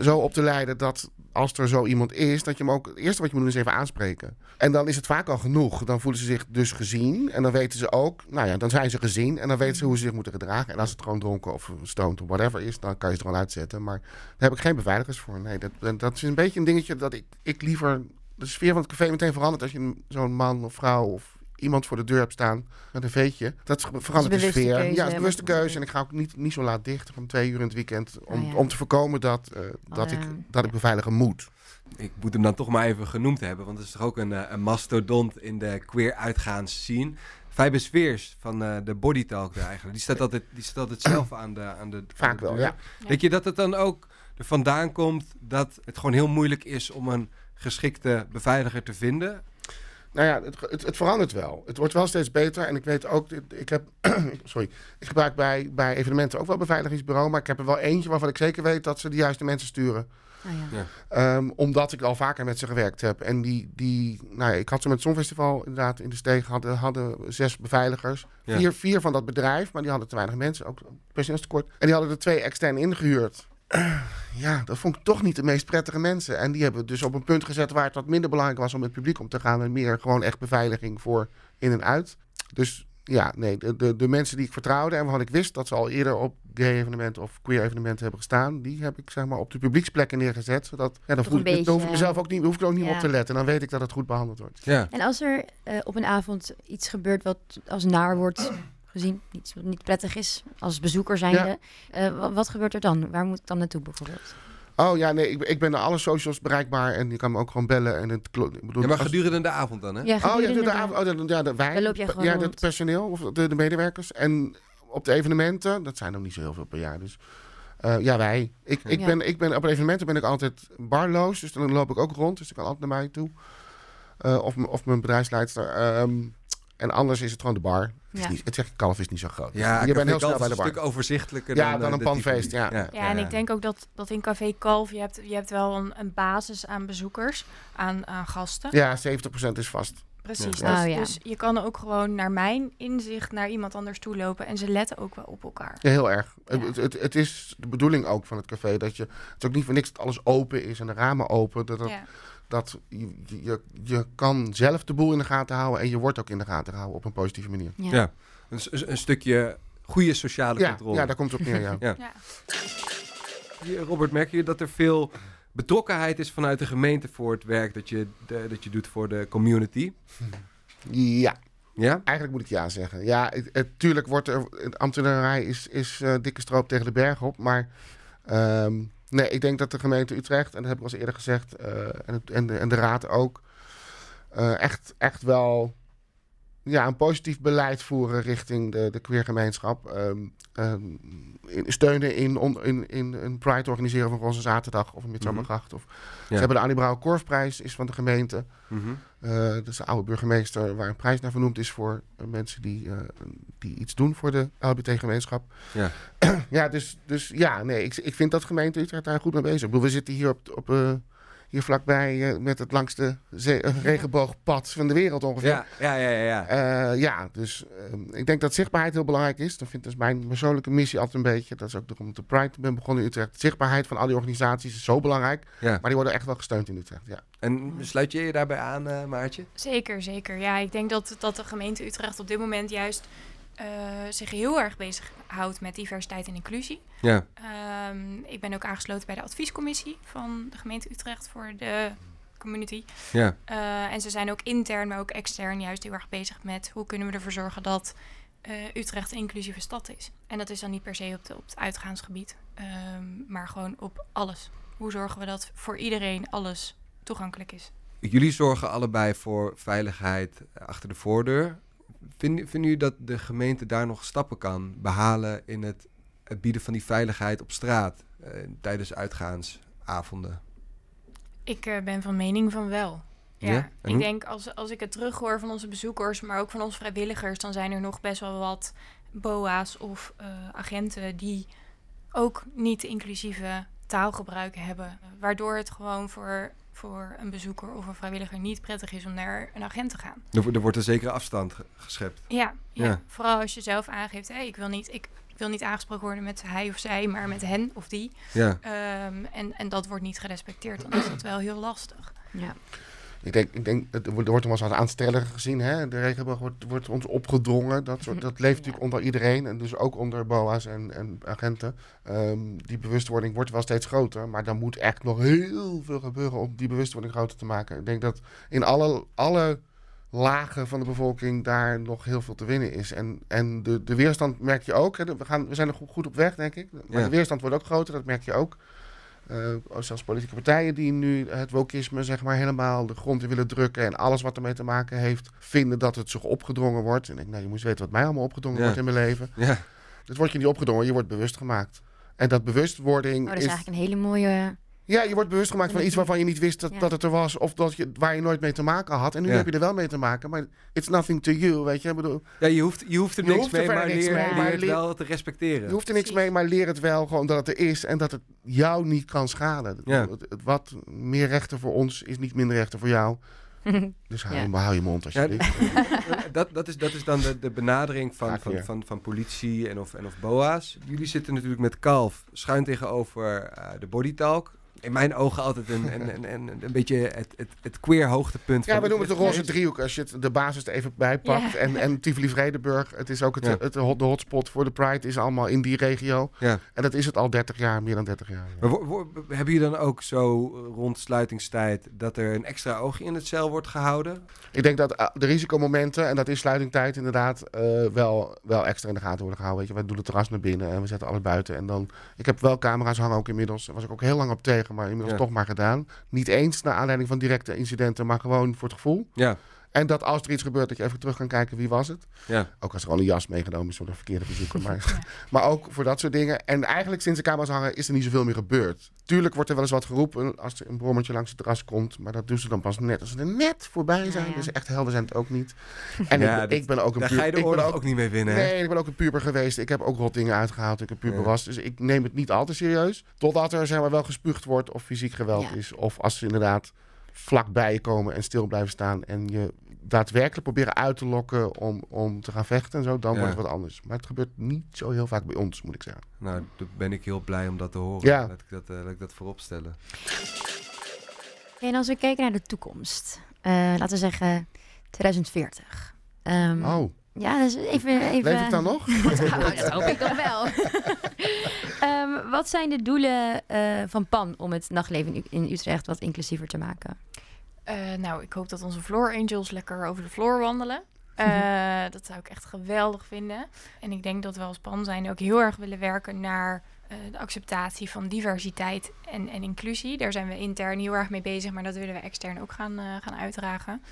zo op te leiden dat als er zo iemand is, dat je hem ook. Het eerste wat je moet doen is even aanspreken. En dan is het vaak al genoeg. Dan voelen ze zich dus gezien. En dan weten ze ook, nou ja, dan zijn ze gezien. En dan weten ze hoe ze zich moeten gedragen. En als het gewoon dronken of stoned of whatever is, dan kan je er wel uitzetten. Maar daar heb ik geen beveiligers voor. Nee, dat, dat is een beetje een dingetje dat ik, ik liever de sfeer van het café meteen verandert als je zo'n man of vrouw of iemand voor de deur hebt staan met een veetje. Dat verandert de bewuste sfeer. keuze, ja, het is een bewuste keuze. En ik ga ook niet, niet zo laat dicht van twee uur in het weekend om, Oh ja. om te voorkomen dat, eh, dat, ik, dat ik beveiligen moet. Ik moet hem dan toch maar even genoemd hebben, want het is toch ook een, eh, een mastodont in de queer uitgaans scene. Fijbe Sveers van eh, de Body Talk daar eigenlijk. Die staat altijd, die staat altijd zelf aan de, aan de aan Vaak de wel, ja. Denk je dat het dan ook er vandaan komt dat het gewoon heel moeilijk is om een geschikte beveiliger te vinden? Nou ja, het, het, het verandert wel. Het wordt wel steeds beter. En ik weet ook, ik heb, (clears throat) sorry, ik gebruik bij, bij evenementen ook wel beveiligingsbureau. Maar ik heb er wel eentje waarvan ik zeker weet dat ze de juiste mensen sturen. Oh, ja. Ja. Ehm, omdat ik al vaker met ze gewerkt heb. En die, die nou ja, ik had ze met het Songfestival inderdaad in de steeg, hadden, hadden zes beveiligers. Ja. Vier, vier van dat bedrijf, maar die hadden te weinig mensen, ook personeelstekort. En die hadden er twee extern ingehuurd. (clears throat) Ja, dat vond ik toch niet de meest prettige mensen. En die hebben we dus op een punt gezet waar het wat minder belangrijk was om met het publiek om te gaan. En meer gewoon echt beveiliging voor in en uit. Dus ja, nee, de, de, de mensen die ik vertrouwde en waarvan ik wist dat ze al eerder op gay-evenementen of queer-evenementen hebben gestaan, die heb ik zeg maar op de publieksplekken neergezet. Zodat, ja, dan, voel ik, dan hoef ik beetje, mezelf ook niet, hoef ik er ook niet ja. op te letten. Dan weet ik dat het goed behandeld wordt. Ja. En als er eh, op een avond iets gebeurt wat als naar wordt gezien, iets wat niet prettig is, als bezoeker zijnde, eh, wa- wat gebeurt er dan? Waar moet ik dan naartoe bijvoorbeeld? Oh ja, nee, ik, ben- ik ben naar alle socials bereikbaar en je kan me ook gewoon bellen. En het, klo- ik bedoel, ja, maar als- gedurende de avond dan, hè? Ja, Oh ja, de, gedurende de, avond- oh, de, ja, de, wij, Dan loop jij gewoon ja, het personeel of de, de medewerkers. En op de evenementen, dat zijn nog niet zo heel veel per jaar. Dus eh, ja, wij. Ik, ik, Ja. ben, ik ben op evenementen ben ik altijd barloos, dus dan loop ik ook rond. Dus ik kan altijd naar mij toe. Eh, of, m- of mijn bedrijfsleidster. Ehm, en anders is het gewoon de bar. Het, is Ja. niet, het zeg ik, kalf is niet zo groot. Ja, je bent heel snel bij de is bar. een stuk overzichtelijker Ja, dan, dan eh, een panfeest, ja. Ja, en ik denk ook dat, dat in Café Kalf, je hebt, je hebt wel een, een basis aan bezoekers, aan, aan gasten. Ja, 70% is vast. Precies. Ja. Dus, Oh, ja. dus je kan ook gewoon naar mijn inzicht naar iemand anders toe lopen en ze letten ook wel op elkaar. Ja, heel erg. Ja. Het, het, het is de bedoeling ook van het café dat je. Het is ook niet voor niks dat alles open is en de ramen open. Dat, dat, Ja. Dat je, je, je kan zelf de boel in de gaten houden en je wordt ook in de gaten gehouden op een positieve manier. Ja. Ja. Een, een stukje goede sociale Ja, controle. ja, daar komt het op neer. Ja. (laughs) Ja. Robert, merk je dat er veel betrokkenheid is vanuit de gemeente voor het werk dat je, de- dat je doet voor de community? ja, Ja? eigenlijk moet ik ja zeggen. Ja, het, het- tuurlijk wordt er. Het ambtenarij is, is eh, dikke stroop tegen de berg op. Maar ehm, Nee, ik denk dat de gemeente Utrecht, en dat heb ik al eerder gezegd, eh, en, en, de, en de raad ook, eh, echt, echt wel ja, een positief beleid voeren richting de, de queergemeenschap. Ehm, ehm, in, steunen in, on- in, in een Pride organiseren van Roze Zaterdag of een Midzomergracht. Of, Ze hebben de Annie Korfprijs, is van de gemeente. Mhm. Eh, dat is de oude burgemeester waar een prijs naar vernoemd is voor eh, mensen die, eh, die iets doen voor de LHBT-gemeenschap. Ja. (clears throat) ja, dus, dus ja, nee, ik, ik vind dat gemeente Utrecht daar goed mee bezig. Ik bedoel, we zitten hier, op, op, hier vlakbij eh, met het langste zee- eh, regenboogpad van de wereld ongeveer. Ja, ja, ja, ja. ja. Eh, ja, dus ik denk dat zichtbaarheid heel belangrijk is. Dat vindt dus mijn persoonlijke missie altijd een beetje. Dat is ook waarom ik de Pride ben begonnen in Utrecht. Zichtbaarheid van al die organisaties is zo belangrijk. ja. Maar die worden echt wel gesteund in Utrecht, ja. En sluit je je daarbij aan, eh, Maartje? Zeker, zeker. Ja, ik denk dat, dat de gemeente Utrecht op dit moment juist eh, zich heel erg bezighoudt met diversiteit en inclusie. Ja. Ehm, ik ben ook aangesloten bij de adviescommissie van de gemeente Utrecht voor de community. Ja. Eh, en ze zijn ook intern, maar ook extern juist heel erg bezig met hoe kunnen we ervoor zorgen dat eh, Utrecht een inclusieve stad is. En dat is dan niet per se op, de, op het uitgaansgebied, ehm, maar gewoon op alles. Hoe zorgen we dat voor iedereen alles toegankelijk is? Jullie zorgen allebei voor veiligheid achter de voordeur. Vinden, vinden jullie dat de gemeente daar nog stappen kan behalen in het, het bieden van die veiligheid op straat eh, tijdens uitgaansavonden? Ik eh, ben van mening van wel. Ja, ik denk als, als ik het terughoor van onze bezoekers, maar ook van onze vrijwilligers, dan zijn er nog best wel wat BOA's of eh, agenten die ook niet inclusieve taalgebruik hebben. Waardoor het gewoon voor, voor een bezoeker of een vrijwilliger niet prettig is om naar een agent te gaan. Er, er wordt een zekere afstand ge- geschept. Ja, ja. Ja. vooral als je zelf aangeeft, hey, ik, wil niet, ik wil niet aangesproken worden met hij of zij, maar met hen of die. Ja. Ehm, en, en dat wordt niet gerespecteerd, dan is dat wel heel lastig. Ja. Ik denk, ik denk het wordt, er wordt hem als aanstelliger gezien. Hè? De regenboog wordt, wordt ons opgedrongen. Dat, soort, dat leeft natuurlijk onder iedereen. En dus ook onder BOA's en, en agenten. Ehm, die bewustwording wordt wel steeds groter. Maar dan moet echt nog heel veel gebeuren om die bewustwording groter te maken. Ik denk dat in alle, alle lagen van de bevolking daar nog heel veel te winnen is. En, en de, de weerstand merk je ook. Hè? We, gaan, we zijn er goed, goed op weg, denk ik. Maar Ja. de weerstand wordt ook groter, dat merk je ook. Eh, zelfs politieke partijen die nu het wokisme zeg maar helemaal de grond in willen drukken en alles wat ermee te maken heeft, vinden dat het zich opgedrongen wordt. En ik denk, nou, je moet eens weten wat mij allemaal opgedrongen Ja. wordt in mijn leven. Ja. Dat wordt je niet opgedrongen, je wordt bewust gemaakt. En dat bewustwording Oh, dat is is... eigenlijk een hele mooie... Ja, je wordt bewust gemaakt van iets waarvan je niet wist dat, Ja. dat het er was. Of dat je, waar je nooit mee te maken had. En nu Ja. heb je er wel mee te maken. Maar it's nothing to you, weet je. Ik bedoel, ja, je hoeft, je hoeft er Je niks hoeft mee, maar niks leer, mee, leer maar het wel te respecteren. je hoeft er niks mee, maar leer het wel gewoon dat het er is. En dat het jou niet kan schaden. Ja. Wat meer rechten voor ons is niet minder rechten voor jou. (laughs) Dus hou, Ja. je- hou je mond Ja, alsjeblieft. (laughs) dat, dat, is, dat is dan de, de benadering van, van, van, van politie en of, en of BOA's. Jullie zitten natuurlijk met Kalf schuin tegenover eh, de bodytalk. In mijn ogen altijd een, een, een, een, een beetje het, het, het queer hoogtepunt. Ja, van we noemen het de roze driehoek. Als je het, de basis er even bij pakt. Ja. En, en Tivoli-Vredenburg. Het is ook het, Ja. het, hot- de hotspot voor de Pride. Is allemaal in die regio. Ja. En dat is het al 30 jaar, meer dan 30 jaar. Maar wo- wo- hebben jullie dan ook zo rond sluitingstijd dat er een extra oogje in het cel wordt gehouden? Ik denk dat eh, de risicomomenten, en dat is sluitingtijd inderdaad, eh, wel, wel extra in de gaten worden gehouden. Weet je, wij doen het terras naar binnen en we zetten alles buiten. En dan, ik heb wel camera's hangen ook inmiddels. Daar was ik ook heel lang op tegen, maar inmiddels Ja. toch maar gedaan. Niet eens naar aanleiding van directe incidenten, maar gewoon voor het gevoel. Ja, En dat als er iets gebeurt, dat je even terug kan kijken wie was het. ja. Ook als er al een jas meegenomen is voor de verkeerde bezoeker. Maar, (laughs) maar ook voor dat soort dingen. En eigenlijk sinds de camera's hangen is er niet zoveel meer gebeurd. Tuurlijk wordt er wel eens wat geroepen als er een brommertje langs het terras komt. Maar dat doen ze dan pas net als ze er net voorbij zijn. Ja, ja. Dus echt helder zijn het ook niet. (laughs) En Ja, ik, dat- ik ben ook een Daar puur- ga je de ik ben oorlog ook- ook niet mee winnen. hè? Nee, ik ben ook een puber geweest. Ik heb ook rot dingen uitgehaald. Ik heb puber Ja. was. Dus ik neem het niet al te serieus. Totdat er zeg maar, wel gespuugd wordt of fysiek geweld Ja. is. Of als ze inderdaad vlak bij je komen en stil blijven staan. En je daadwerkelijk proberen uit te lokken om, om te gaan vechten en zo. Dan Ja. wordt het wat anders. Maar het gebeurt niet zo heel vaak bij ons, moet ik zeggen. Nou, daar ben ik heel blij om dat te horen. Ja. Laat ik dat, eh, laat ik dat voorop stellen. En als we kijken naar de toekomst, eh, laten we zeggen 2040. Ehm, Oh, Ja, dus even... even... leef ik dan nog? (laughs) Nou, dat hoop ik toch wel. (laughs) Ehm, wat zijn de doelen eh, van PAN om het nachtleven in Utrecht wat inclusiever te maken? Eh, nou, ik hoop dat onze Floor Angels lekker over de vloer wandelen. (laughs) Eh, dat zou ik echt geweldig vinden. En ik denk dat we als PAN zijn ook heel erg willen werken naar eh, de acceptatie van diversiteit en, en inclusie. Daar zijn we intern heel erg mee bezig, maar dat willen we extern ook gaan, eh, gaan uitdragen.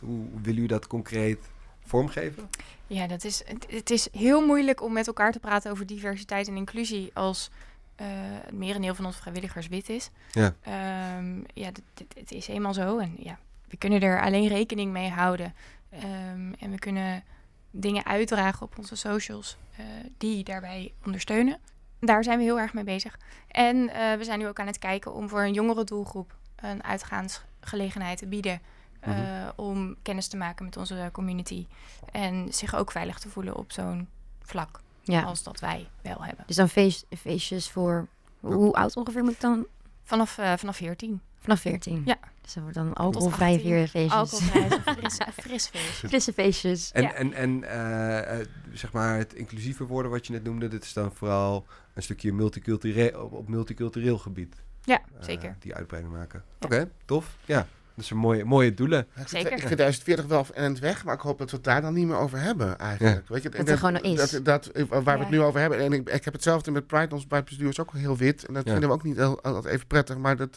Hoe willen u dat concreet vormgeven? Ja, dat is, het, het is heel moeilijk om met elkaar te praten over diversiteit en inclusie als eh, het merendeel van onze vrijwilligers wit is. Ja. Ehm, ja, het is eenmaal zo. En ja, we kunnen er alleen rekening mee houden. Ehm, en we kunnen dingen uitdragen op onze socials eh, die daarbij ondersteunen. Daar zijn we heel erg mee bezig. En eh, we zijn nu ook aan het kijken om voor een jongere doelgroep een uitgaansgelegenheid te bieden. Mhm. Om kennis te maken met onze community. En zich ook veilig te voelen op zo'n vlak Ja. als dat wij wel hebben. Dus dan feest, feestjes voor... Hoe, oud ongeveer moet ik dan? Vanaf, eh, vanaf 14. Vanaf 14? Ja. Dus dat wordt dan alcoholvrije 18. vier feestjes. Alcoholvrij, fris, (laughs) fris feestje. Frisse feestjes. En, Ja. en, en eh, eh, zeg maar het inclusieve woorden wat je net noemde, dit is dan vooral een stukje multicultureel, op, op multicultureel gebied. Ja, zeker. die uitbreiding maken. Ja. Oké, tof. Ja, dat zijn mooie, mooie doelen. Ik vind- Zeker. Ik vind 2040 wel en het weg, maar ik hoop dat we het daar dan niet meer over hebben eigenlijk. Weet je, Dat er gewoon is. Dat, dat, eh, waar we het nu over hebben. En ik, ik heb hetzelfde met Pride. Ons Pride-bestuur is ook heel wit. En dat Ja. vinden we ook niet heel- altijd even prettig. Maar dat,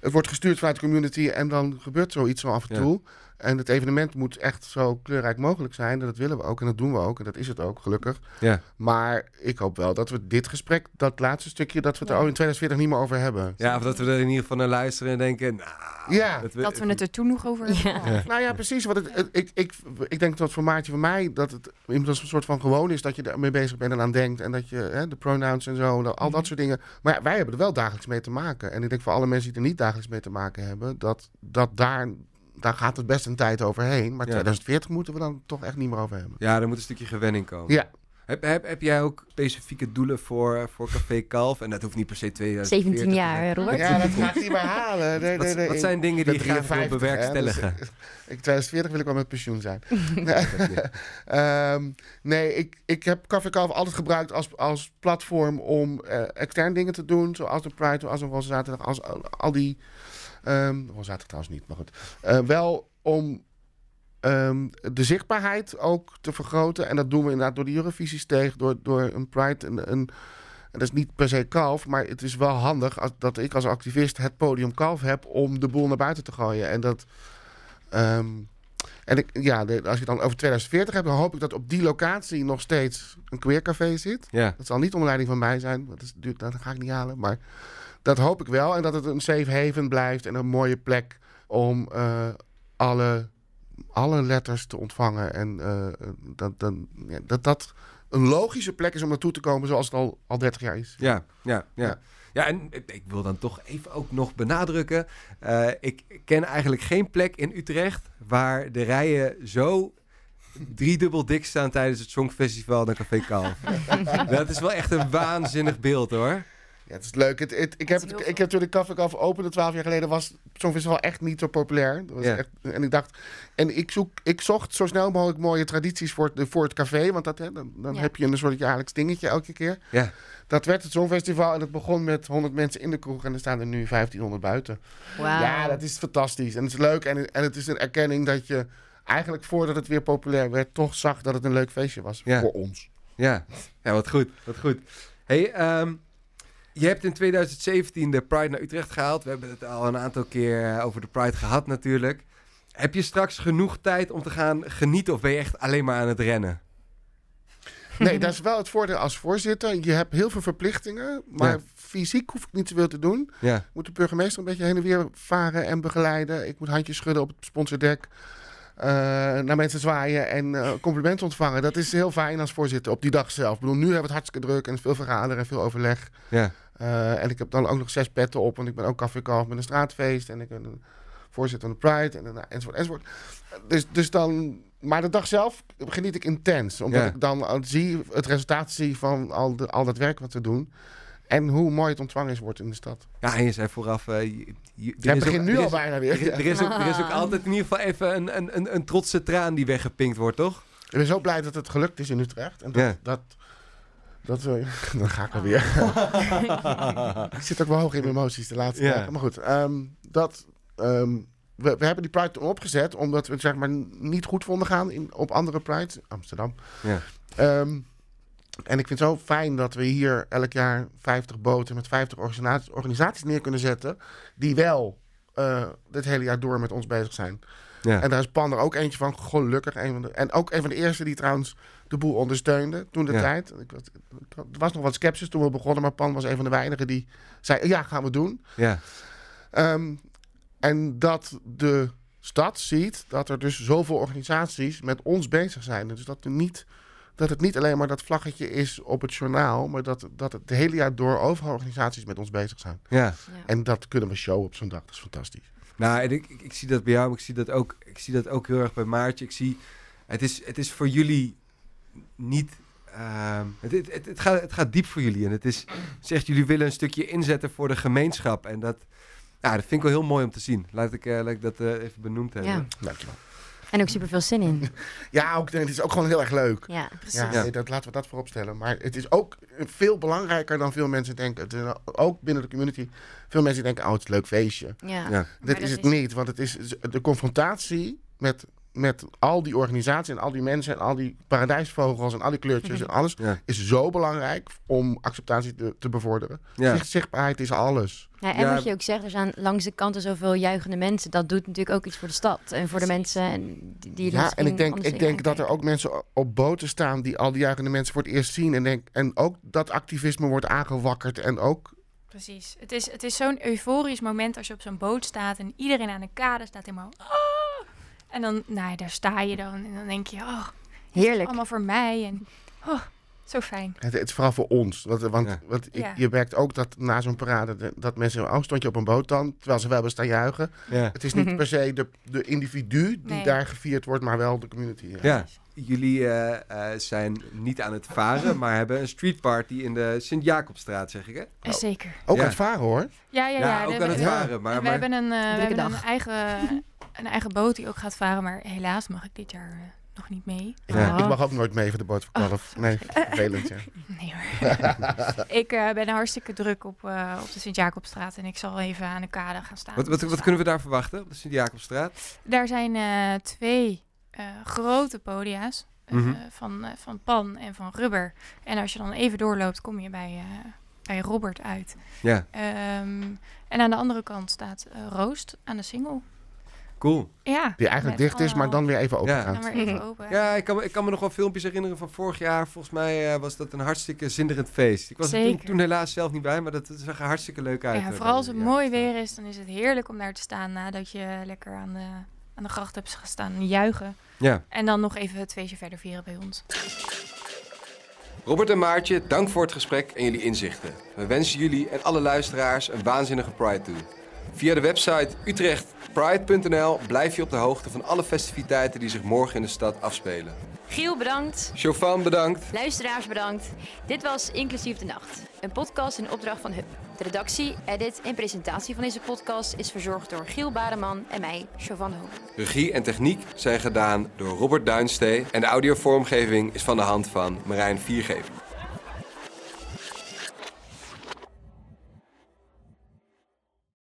het wordt gestuurd vanuit de community en dan gebeurt zoiets zo af en Ja. toe. En het evenement moet echt zo kleurrijk mogelijk zijn. En dat willen we ook en dat doen we ook. En dat is het ook, gelukkig. Ja, Maar ik hoop wel dat we dit gesprek, dat laatste stukje, dat we het Ja. er in 2040 niet meer over hebben. ja of dat we er in ieder geval naar luisteren en denken, nou, Ja. Dat we het er toen nog over hebben. Ja. Nou ja, precies. Want het, het- ik, ik, ik denk dat voor Maartje van mij dat het inmiddels een soort van gewoon is dat je ermee bezig bent en aan denkt. En dat je hè, de pronouns en zo, en al dat Mhm. soort dingen. Maar ja, wij hebben er wel dagelijks mee te maken. En ik denk voor alle mensen die er niet dagelijks mee te maken hebben, dat, dat daar, daar gaat het best een tijd overheen. Maar Ja. 2040 moeten we dan toch echt niet meer over hebben. Ja, er moet een stukje gewenning komen. Ja. Heb, heb, heb jij ook specifieke doelen voor, voor Café Kalf? En dat hoeft niet per se 2040 17 te zijn. jaar, Robert. Ja, dat ga ik niet meer halen. Nee, nee, Wat, nee, wat ik- zijn dingen die je graag wil 53, hè, bewerkstelligen? dus (laughs) ik 2040 wil ik wel met pensioen zijn. (laughs) (laughs) Ehm, nee, ik, ik heb Café Kalf altijd gebruikt als, als platform om eh, extern dingen te doen. Zoals de Pride, zoals een Roze Zaterdag, als al, al die... Roze Zaterdag trouwens niet, maar goed. Eh, wel om ehm, de zichtbaarheid ook te vergroten. En dat doen we inderdaad door de Eurovisie-steeg, door, door een Pride... Een, een, en dat is niet per se kalf, maar het is wel handig als, dat ik als activist het podium kalf heb om de boel naar buiten te gooien. En dat. ehm, en ik, ja, als je dan over 2040 hebt, dan hoop ik dat op die locatie nog steeds een queercafé zit. Ja, Dat zal niet onder leiding van mij zijn, dat, is, duurt- dat ga ik niet halen. Maar dat hoop ik wel. En dat het een safe haven blijft en een mooie plek om eh, alle, alle letters te ontvangen. En eh, dat, dat, ja, dat dat een logische plek is om naartoe te komen zoals het al, al 30 jaar is. ja, ja, ja. Ja. Ja, en ik wil dan toch even ook nog benadrukken. eh, ik ken eigenlijk geen plek in Utrecht waar de rijen zo driedubbel dik staan tijdens het Songfestival naar Café Kalf. (laughs) dat is wel echt een waanzinnig beeld hoor. Ja, het is leuk. Het, het- ik, heb, het, ik heb toen de Café Kalf opende, 12 jaar geleden, was het Songfestival echt niet zo populair. Dat was Ja. echt, en ik dacht, en ik, zoek, ik zocht zo snel mogelijk mooie tradities voor het, voor het café, want dat, hè, dan, dan Ja. heb je een soort jaarlijks dingetje elke keer. Ja, Dat werd het Songfestival en het begon met 100 mensen in de kroeg en er staan er nu 1500 buiten. Wauw. Ja, dat is fantastisch. En het is leuk en, en het is een erkenning dat je eigenlijk voordat het weer populair werd, toch zag dat het een leuk feestje was Ja. voor ons. ja. ja wat goed, wat goed. Hey, ehm, je hebt in 2017 de Pride naar Utrecht gehaald. We hebben het al een aantal keer eh, over de Pride gehad natuurlijk. Heb je straks genoeg tijd om te gaan genieten of ben je echt alleen maar aan het rennen? Nee, dat is wel het voordeel als voorzitter. Je hebt heel veel verplichtingen, maar Ja. fysiek hoef ik niet zoveel te doen. Ja, moet de burgemeester een beetje heen en weer varen en begeleiden. Ik moet handjes schudden op het sponsordek. eh, naar mensen zwaaien en eh, complimenten ontvangen. Dat is heel fijn als voorzitter op die dag zelf. Ik bedoel, nu hebben we het hartstikke druk en veel vergaderen en veel overleg. ja, Eh, en ik heb dan ook nog zes petten op, want ik ben ook cafékalf met een straatfeest. En ik ben een voorzitter van de Pride en, en, enzovoort, enzovoort. Dus, dus dan, maar de dag zelf geniet ik intens. Omdat Ja. ik dan zie, het resultaat zie van al, de, al dat werk wat we doen. En hoe mooi het ontvangen is wordt in de stad. ja en je zei vooraf... eh, je, begint nu al is- bijna Er, weer. er is ook, er is ook (laughs) altijd in ieder geval even een, een, een, een trotse traan die weggepinkt wordt, toch? Ik ben zo blij dat het gelukt is in Utrecht. En dat, Ja. dat, dat, (laughs) dan ga ik alweer. (laughs) ik zit ook wel hoog in mijn emoties de laatste Ja. dagen. Maar goed, ehm, dat, ehm, we, we hebben die Pride toen opgezet omdat we het zeg maar niet goed vonden gaan in, op andere Pride. Amsterdam. Ehm, En ik vind het zo fijn dat we hier elk jaar 50 boten met 50 organisaties, organisaties neer kunnen zetten. Die wel uh, dit hele jaar door met ons bezig zijn. En daar is Pan er ook eentje van, gelukkig. Een van de, en ook een van de eerste die trouwens de boel ondersteunde toen de tijd. Ik, er was nog wat sceptisch toen we begonnen, maar Pan was een van de weinigen die zei: Ja, gaan we doen. Ja. Um, en dat de stad ziet dat er dus zoveel organisaties met ons bezig zijn. Dus dat, er niet, dat het niet alleen maar dat vlaggetje is op het journaal, maar dat, dat het hele jaar door overal organisaties met ons bezig zijn. Ja. ja. En dat kunnen we showen op zo'n dag. Dat is fantastisch. Nou, en ik, ik, ik, zie dat bij jou, maar ik zie dat ook, ik zie dat ook heel erg bij Maartje. Ik zie, het is, het is voor jullie niet. Uh, het, het, het, gaat, het gaat diep voor jullie. En het is, zegt jullie willen een stukje inzetten voor de gemeenschap. En dat, ja, dat vind ik wel heel mooi om te zien. Laat ik, uh, laat ik dat uh, even benoemd hebben. Ja. Dankjewel. En ook super veel zin in. (laughs) ja, ook, het is ook gewoon heel erg leuk. Ja, precies. Ja, nee, dat, laten we dat voorop stellen. Maar het is ook veel belangrijker dan veel mensen denken. Het is ook binnen de community. Veel mensen denken, oh, het is een leuk feestje. Ja. ja. Dit is het niet, want het is de confrontatie met met al die organisaties en al die mensen en al die paradijsvogels en al die kleurtjes en alles is zo belangrijk om acceptatie te, te bevorderen. Ja. Zichtbaarheid is alles. Ja, en wat je ook zegt, er zijn langs de kanten zoveel juichende mensen. Dat doet natuurlijk ook iets voor de stad en voor de mensen en die. Ja, en ik denk, ik denk dat er ook mensen op boten staan die al die juichende mensen voor het eerst zien en denk en ook dat activisme wordt aangewakkerd en ook Precies. Het is, het is zo'n euforisch moment als je op zo'n boot staat en iedereen aan de kade staat helemaal. Oh! En dan, nou, daar sta je dan en dan denk je, oh, heerlijk. Allemaal voor mij en oh, zo fijn. Het, het is vooral voor ons. Want, want, want je merkt ook dat na zo'n parade dat mensen, oh, stond je op een boot dan, terwijl ze wel hebben staan juichen. Ja. Het is niet mhm. per se de, de individu die daar gevierd wordt, maar wel de community. Ja. Jullie uh, uh, zijn niet aan het varen, maar hebben een street party in de Sint-Jacobstraat, zeg ik hè? Oh. Zeker. Ook aan het varen hoor. Ja, ja, ja. ja ook aan het varen. Maar, we hebben een, uh, we hebben een eigen (laughs) een eigen boot die ook gaat varen. Maar helaas mag ik dit jaar uh, nog niet mee. Ja, Ik mag ook nooit mee voor de boot van Kalf. Oh, nee, vervelend ja. (laughs) Nee hoor. ik uh, ben hartstikke druk op, uh, op de Sint-Jacobstraat. En ik zal even aan de kade gaan staan. Wat, wat, wat kunnen we daar verwachten op de Sint-Jacobstraat? Daar zijn twee grote podia's. Mm -hmm. van, van pan en van rubber. En als je dan even doorloopt, kom je bij, bij Robert uit. Ja. Um, en aan de andere kant staat Roost aan de single. Cool. Ja. Die eigenlijk dicht is, maar dan weer even open ja. gaat. Weer even open. Ja, ik kan, me, ik kan me nog wel filmpjes herinneren van vorig jaar. Volgens mij uh, was dat een hartstikke zinderend feest. Ik was er toen, toen, helaas zelf niet bij, maar dat zag er hartstikke leuk uit. Ja, vooral als het mooi weer is, dan is het heerlijk om daar te staan nadat je lekker aan de, aan de gracht hebt gestaan juichen. Ja. En dan nog even het feestje verder vieren bij ons. Robert en Maartje, dank voor het gesprek en jullie inzichten. We wensen jullie en alle luisteraars een waanzinnige Pride toe. Via de website utrechtpride.nl blijf je op de hoogte van alle festiviteiten die zich morgen in de stad afspelen. Giel, bedankt. Chauffeur, bedankt. Luisteraars, bedankt. Dit was Inclusief de Nacht, een podcast in opdracht van HUB. De redactie, edit en presentatie van deze podcast is verzorgd door Giel Bademan en mij, Chauvin Hoog. Regie en techniek zijn gedaan door Robert Duinstee en de audiovormgeving is van de hand van Marijn Viergever.